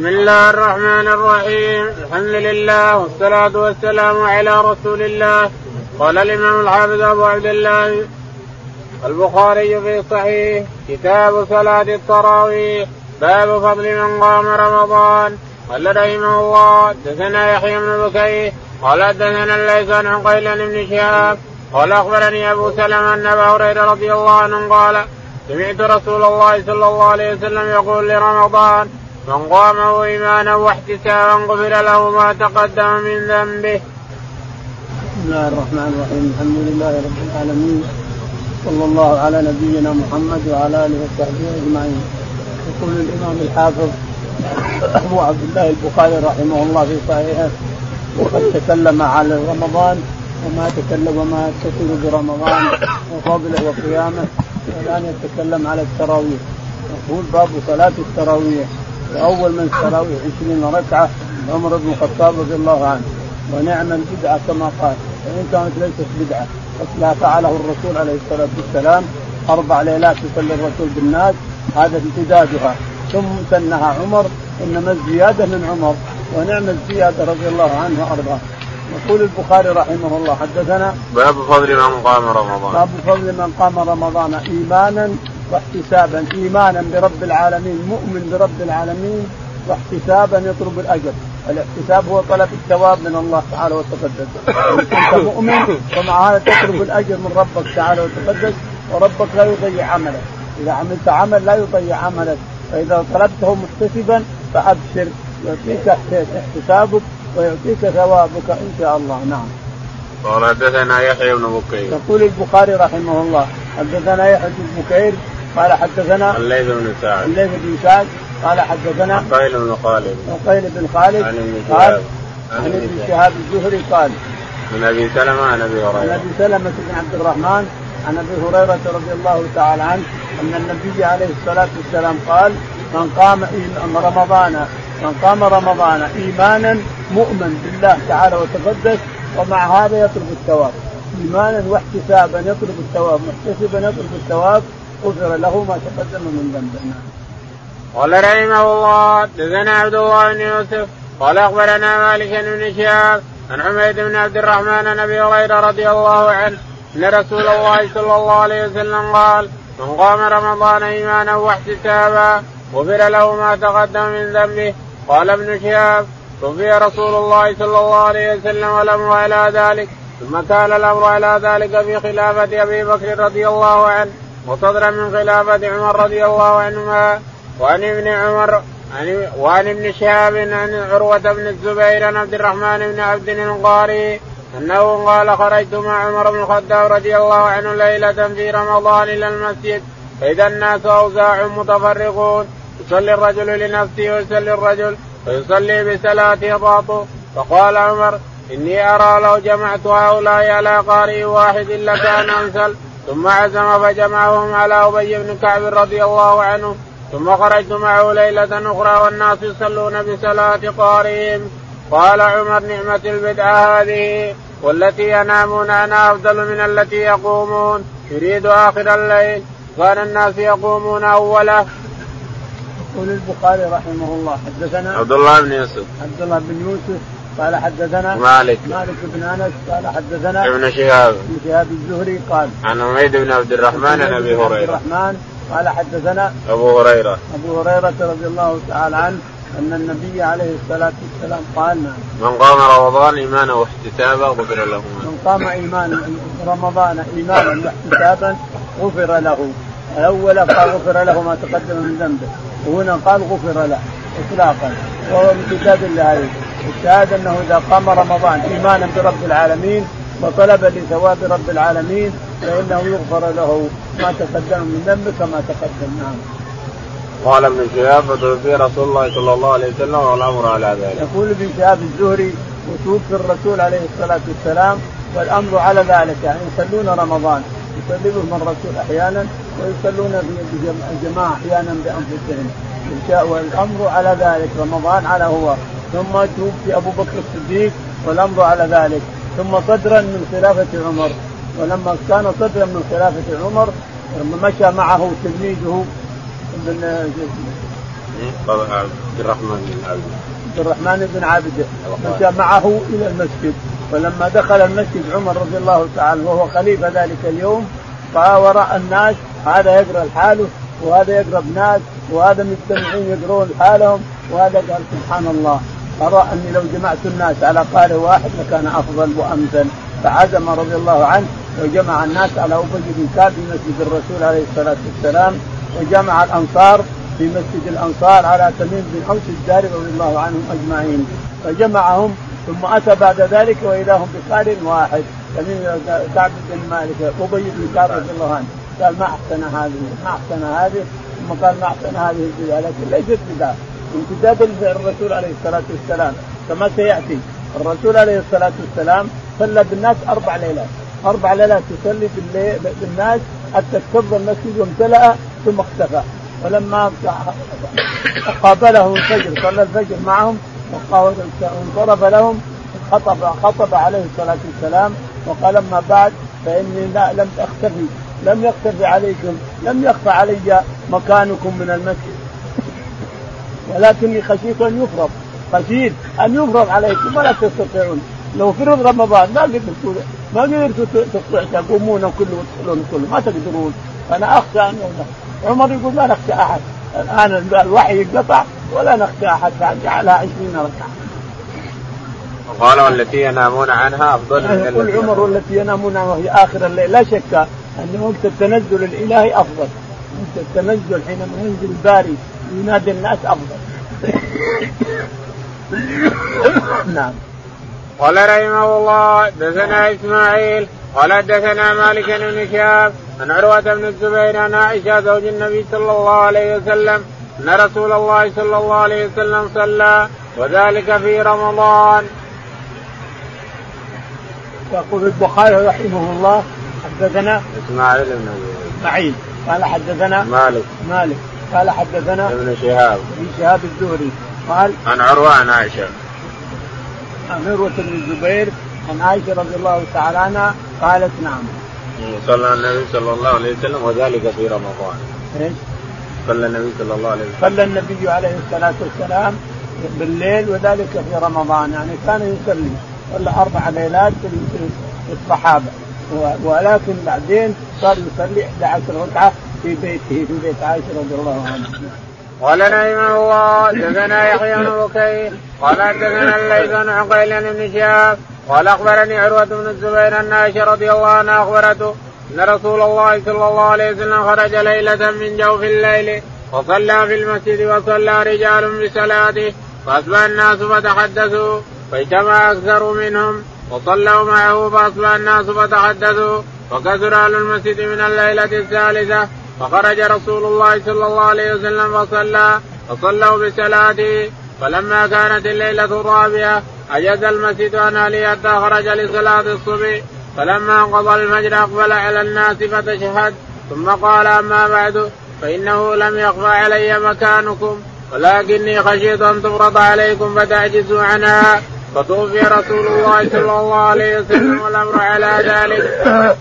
بسم الله الرحمن الرحيم الحمد لله والصلاة والسلام على رسول الله قال الإمام الحافظ أبو عبد الله البخاري في صحيح كتاب صلاة التراويح باب فضل من قام رمضان قال رحمه الله دثنا يحيى بن بكير قال دثنا الليث عن عقيل بن شهاب قال اخبرني ابو سلمه ان ابا هريره رضي الله عنه قال سمعت رسول الله صلى الله عليه وسلم يقول لرمضان من قامه إيمانا واحتسابا غفر له ما تقدم من ذنبه. بسم الله الرحمن الرحيم. الحمد لله رب العالمين. صلى الله على نبينا محمد وعلى آله وصحبه أجمعين. يقول الإمام الحافظ أبو عبد الله البخاري رحمه الله في صحيحه وقد تكلم على رمضان وما تكلم وما يتصل برمضان وفضله وقيامه والان يتكلم على التراويح. يقول باب صلاة التراويح. واول من التراويح 20 ركعة عمر بن الخطاب رضي الله عنه. ونعم البدعة كما قال. وان كانت ليست بدعة مثلها فعله الرسول عليه الصلاة والسلام. أربع ليلات يصلي الرسول بالناس. هذا امتدادها. ثم سنها عمر. إنما الزيادة من عمر. ونعم الزيادة رضي الله عنه وارضاه يقول البخاري رحمه الله حدثنا باب فضل من قام رمضان. باب فضل من قام رمضان. إيمانا واحتسابا. ايمانا برب العالمين مؤمن برب العالمين واحتسابا يطلب الأجر. الاحتساب هو طلب الثواب من الله تعالى وتقدس. أنت مؤمن ومع هذا تطلب الأجر من ربك تعالى وتقدس وربك لا يضيع عملك. إذا عملت عمل لا يضيع عملك. فإذا طلبته محتسبا فأبشر يعطيك احتسابك ويعطيك ثوابك إن شاء الله. نعم. قال حدثنا يحيى بن بكير. يقول البخاري رحمه الله حدثنا يحيى بن بكير قال حدثنا الليث بن سعد. الليث بن سعد. قال حدثنا عقيل بن خالد. عقيل بن خالد. عن ابن شهاب. عن ابن شهاب. الزهري قال من أبي سلمة عن أبي عن هريرة. ابي سلمة بن عبد الرحمن عن أبي هريرة رضي الله تعالى عنه أن النبي عليه الصلاة والسلام قال من قام رمضان من قام رمضان إيمانا مؤمن بالله تعالى وتقدس ومع هذا يطلب الثواب. إيمانا واحتسابا يطلب الثواب محتسبا يطلب الثواب غفر له ما تقدم من ذنبه قال رحمه الله دثنا عبد الله بن يوسف قال أخبرنا مالك بن شهاب عن حميد بن عبد الرحمن عن أبي هريرة رضي الله عنه أن رسول الله صلى الله عليه وسلم قال من قام رمضان إيمانا واحتسابا غفر له ما تقدم من ذنبه. قال ابن شهاب توفي رسول الله صلى الله عليه وسلم والامر على ذلك ثم كان الأمر على ذلك في خلافة أبي بكر رضي الله عنه. وصدرا من خلافة عمر رضي الله عنهما وعن ابن عمر وعن ابن شهاب عن عروة بن الزبير عن عبد الرحمن بن عبد القاري أنه قال خرجت مع عمر بن الخطاب رضي الله عنه ليلة في رمضان إلى المسجد فإذا الناس أوزاع متفرقون. يصلي الرجل لنفسه ويصلي الرجل ويصلي بصلاته باطو فقال عمر إني أرى لو جمعت هؤلاء على قارئ واحد لكان أمثل. ثم عزم فجمعهم على أبي بن كعب رضي الله عنه ثم خرجت معه ليلة أخرى والناس يصلون بصلاة قارئهم قال عمر نعمة البدعة هذه والتي ينامون عنها أفضل من التي يقومون. يريد آخر الليل. كان الناس يقومون أوله. يقول البخاري رحمه الله حدثنا عبد الله بن يوسف. عبد الله بن يوسف. قال حدثنا مالك. مالك بن أنس قال حدثنا ابن شهاب. ابن شهاب الزهري قال عن حميد بن عبد الرحمن عن أبي عبد هريرة. الرحمن قال حدثنا أبو هريرة. أبو هريرة رضي الله تعالى عنه أن النبي عليه الصلاة والسلام قال نعم. من قام رمضان ايمانا واحتسابا غفر له من قام ايمانا رمضان إيمانا واحتسابا غفر له. الأول قال غفر له ما تقدم من ذنبه وهنا قال غفر له اطلاقا وهو امتداد لهذه الشهاده أنه إذا قام رمضان إيمانا برب العالمين وطلبا لثواب رب العالمين فإنه يغفر له ما تقدم من ذنبه كما تقدم نعم. قال ابن شهاب فتوفي رسول الله صلى الله عليه وسلم والأمر على ذلك. يقول ابن شهاب الزهري وتوفي الرسول عليه الصلاة والسلام والأمر على ذلك يعني يصلون رمضان يصلي بهم الرسول أحيانا ويصلون في جماعة أحيانا بأنفسهم والامر على ذلك رمضان على هو ثم توفي أبو بكر الصديق والامر على ذلك. ثم صدرا من خلافة عمر. ولما كان صدرا من خلافة عمر لما مشى معه تلميذه ابن عبد الرحمن بن عبد عبد الرحمن بن عبده. مشى معه إلى المسجد. ولما دخل المسجد عمر رضي الله تعالى وهو خليفة ذلك اليوم رأى وراء الناس هذا يقرأ لحاله وهذا يقرأ بناس وهذا مجتمعين يقرون لحالهم وهذا قال سبحان الله. ارى أني لو جمعت الناس على قارئ واحد لكان أفضل وأمثل. فعزم رضي الله عنه وجمع الناس على ابي بن كعب في مسجد الرسول عليه الصلاة والسلام وجمع الأنصار في مسجد الأنصار على تميم بن أوس الداري رضي الله عنهم أجمعين. فجمعهم ثم أتى بعد ذلك واذا هم بقارئ واحد تميم كعب بن مالك ابي بن كعب رضي الله عنه. قال ما أحسن هذه ما أحسن هذه. ثم قال ما أحسن هذه البدعة لكن ليست بدعة. امتداد للرسول عليه الصلاة والسلام كما سيأتي. الرسول عليه الصلاة والسلام صلى بالناس أربع ليلات. أربع ليلات يصلي بالناس حتى اكتظ المسجد وامتلأ ثم اختفى. ولما قابلهم الفجر صلى الفجر معهم وانصرف لهم خطب خطب عليه الصلاة والسلام وقال أما بعد فإني لا لم أختفي. لم يختفي عليكم لم يخفى علي مكانكم من المسجد. ولكني خشيت أن يفرض. خشيت أن يفرض عليكم ولا تستطيعون. لو فرض رمضان ما قدرتوا ما قدرتوا تقومون كله وتصلون كله ما تقدرون. أنا أخشى أن عمر يقول ما نخشى أحد. الآن الوحي انقطع ولا نخشى أحد. فجعلها 20 ركعة. قال والتي ينامون عنها أفضل من يقول عمر والتي ينامون عنها وهي آخر الليل. لا شك أن وقت التنزل الإلهي أفضل. وقت التنزل حينما ينزل الباري ينادي الناس أفضل. نعم. قال رحمه الله دثنا إسماعيل قال دثنا مالك بن شهاب عن عروة بن الزبير عن عائشة زوج النبي صلى الله عليه وسلم أن رسول الله صلى الله عليه وسلم صلى وذلك في رمضان. يقول البخاري رحمه الله حدثنا إسماعيل بن إسماعيل. قال حدثنا مالك. مالك. قال حدثنا ابن شهاب. ابن شهاب الزهري. قال عن عروه عن عائشة. عن عروة بن الزبير عن عائشة رضي الله تعالى عنها قالت نعم. صلى النبي صلى الله عليه وسلم وذلك في رمضان. إيش؟ صلى النبي صلى الله عليه وسلم. صلى النبي عليه الصلاة والسلام بالليل وذلك في رمضان. يعني كان يصلي صلى أربع ليلات في الصحابة. ولكن بعدين صار يصلي 11 ركعة في بيته في بيت عائشه رضي الله عنها. قال رحمه الله دثنا يحيى بن بكير قال دثنا الليث بن عقيل بن شهاب قال أخبرني عروة بن الزبير أن عائشة رضي الله عنها أخبرته أن رسول الله صلى الله عليه وسلم خرج ليلة من جوف الليل وصلى في المسجد وصلى رجال بصلاته فأصبح الناس فتحدثوا فاجتمع أكثر منهم وصلوا معه فأصبح الناس فتحدثوا وكثر أهل المسجد من الليلة الثالثة فخرج رسول الله صلى الله عليه وسلم فصلى فصلوا بصلاته فلما كانت الليلة الرابعة أجاز المسجد عن أهله حتى خرج لصلاة الصبح. فلما انقضى الفجر أقبل على الناس فتشهد. ثم قال أما بعد فإنه لم يخفى علي مكانكم ولكني خشيت أن تفرض عليكم فتعجزوا عنها. فتوفي رسول الله صلى الله عليه وسلم والأمر على ذلك.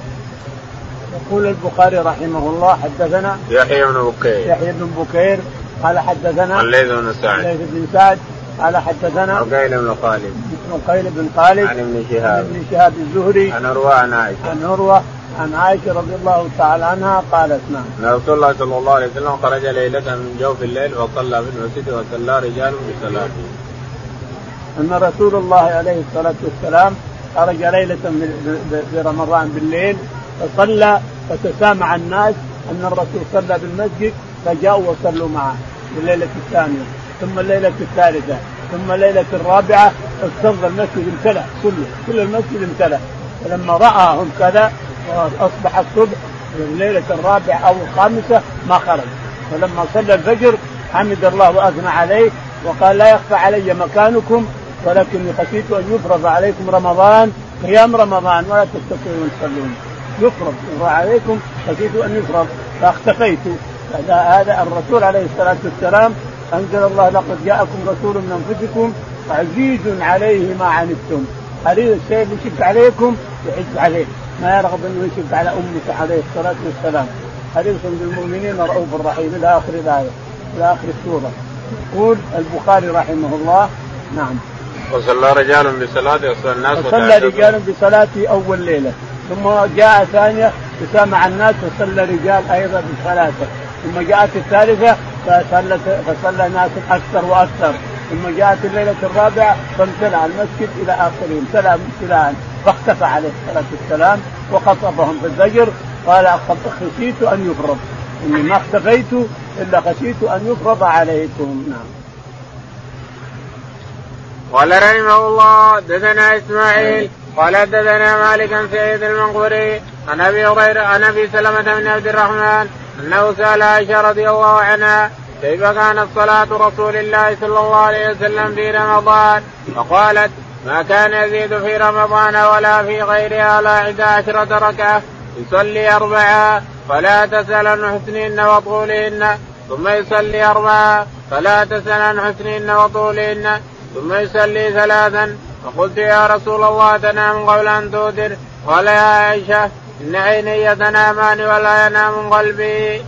يقول البخاري رحمه الله حدثنا يحيى بن بكير. يحيى بن بكير قال حدثنا الليث بن سعد. الليث بن سعد قال حدثنا عقيل بن خالد. عقيل بن خالد عن ابن شهاب. عن ابن شهاب الزهري عن عروة عن عائشة. عن عروة عن عائشة رضي الله تعالى عنها قالت نعم. أن رسول الله صلى الله عليه وسلم خرج ليلة من جوف الليل وصلى في المسجد وصلى رجال بصلاته. أن رسول الله عليه الصلاة والسلام خرج ليلة في رمضان بالليل فصلى فتسامع الناس أن الرسول صلى بالمسجد فجاءوا وصلوا معه في الليلة الثانية ثم الليلة الثالثة ثم الليلة الرابعة اكتظ المسجد امتلأ كله كل المسجد امتلأ. فلما رآهم كذا أصبح الصبح الليلة الرابعة أو الخامسة ما خرج. فلما صلى الفجر حمد الله وأثنى عليه وقال لا يخفى علي مكانكم ولكني خشيت أن يفرض عليكم رمضان قيام رمضان ولا تستطيعون تصلون. يفرض. يفرض عليكم خشيت أن يفرض. فاختفيت. هذا الرسول عليه الصلاة والسلام أنزل الله لقد جاءكم رسول من أنفسكم عزيز عليه ما عنتم. حريص الشيء اللي يشق عليكم يحج عليه ما يرغب أنه يشق على امته عليه الصلاة والسلام. حريص بالمؤمنين رؤوف رحيم. إلى آخر الآية إلى آخر السورة. يقول البخاري رحمه الله نعم. وصلى رجال بصلاة وصلى الناس وصلى رجال بصلاة أول ليلة. ثم جاء ثانية فسمع الناس وصلى رجال أيضا بصلاته ثم جاءت الثالثة فصلى فصلى ناس أكثر وأكثر. ثم جاءت الليلة الرابعة فامتلأ المسجد إلى آخره. امتلأ امتلاء. فاختفى عليه الصلاة والسلام وخطبهم في الفجر. قال خشيت أن يفرض. إني ما اختفيت إلا خشيت أن يفرض عليكم. نعم. قال رحمه الله دثنا إسماعيل قال دثنا مالك عن سعيد المنقوري عن أبي هريره عن أبي سلمة بن عبد الرحمن أنه سأل عائشة رضي الله عنها كيف كانت صلاة رسول الله صلى الله عليه وسلم في رمضان؟ فقالت ما كان يزيد في رمضان ولا في غيرها على إحدى عشرة ركعة يصلي أربعة فلا تسأل عن حسنهن وطولهن ثم يصلي أربعة فلا تسأل عن حسنهن وطولهن ثم يصلي ثلاثا فقلت يا رسول الله تنام قبل أن تودر قال يا عائشة إن عيني تنامان ولا ينام قلبي.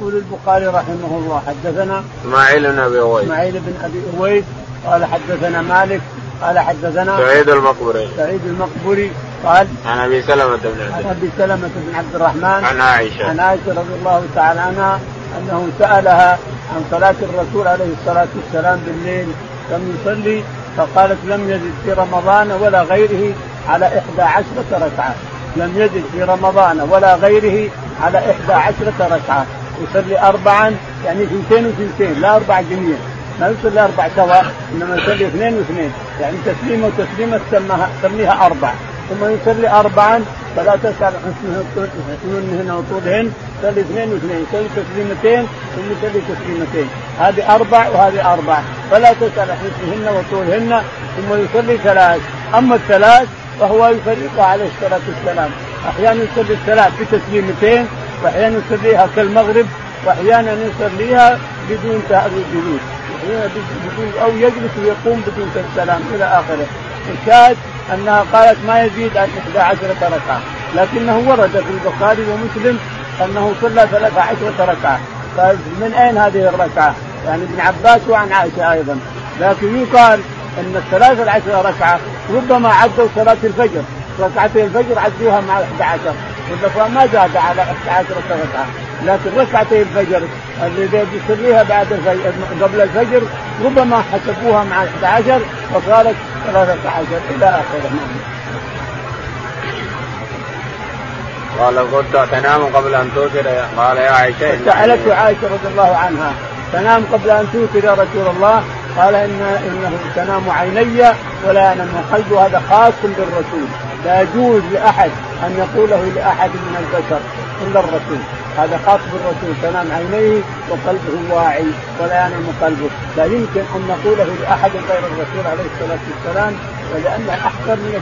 يقول البخاري رحمه الله حدثنا إسماعيل بن أبي أويس. إسماعيل بن أبي أويس قال حدثنا مالك قال حدثنا سعيد المقبري. سعيد المقبري قال عن أبي سلمة بن عبد عن أبي سلمة بن عبد الرحمن عن عائشة. عن عائشة رضي الله تعالى عنها أنه سألها عن صلاة الرسول عليه الصلاة والسلام بالليل كم يصلي؟ فقالت لم يزد في رمضان ولا غيره على إحدى عشرة ركعة لم يزد في رمضان ولا غيره على إحدى عشرة ركعة يصلي أربعا يعني اثنتين وثنتين لا أربع جميع. ما يصلي أربع سواء إنما يصلي اثنين واثنين. يعني تسليمة وتسليمة تسميها أربع. ثم يصلي أربعا فلا تسأل حسنهن وطولهن. يصلي اثنين واثنين يصلي تسليمتين ثم يصلي تسليمتين. هذه أربع وهذه أربع. فلا تسأل حسنهن وطولهن ثم يصلي ثلاث. أما الثلاث فهو يفرقها عليه الصلاة والسلام أحيانا يصلي الثلاث بتسليمتين وأحيانا يصليها كالمغرب وأحيانا يصليها بدون جلوس بدون أو يجلس ويقوم بدون السلام إلى آخره. الشاهد أنها قالت ما يزيد عن 11 ركعة. لكنه ورد في البخاري ومسلم أنه صلى 13 ركعه فمن أين هذه الركعة؟ يعني ابن عباس وعن عائشة أيضا. لكن يقال إن الثلاث العشر ركعة ربما عدوا صلاة الفجر. ركعتي الفجر عدوها مع 11 ما زاد على 11 ركعة. لكن ركعتي الفجر اللي يصليها بعد الفجر قبل الفجر ربما حسبوها مع 11 وصارت 13 إلى آخره. قال قلت تنام قبل أن توتر قال يا عائشة سالته عائشة رضي الله عنها تنام قبل أن توتر يا رسول الله؟ قال ان إنه تنام عيني ولا ينام قلبي هذا خاص بالرسول. لا يجوز لأحد أن يقوله لأحد من البشر إلا الرسول. هذا خاص بالرسول تنام عينيه وقلبه واعي ولا ينام قلبه. لا يمكن أن نقوله لأحد غير الرسول عليه الصلاة والسلام ولأنه احقر من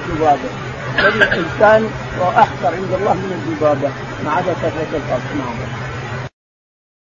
الانسان واحقر عند الله من الذبابه ما عدا كثرة الخلق نعم.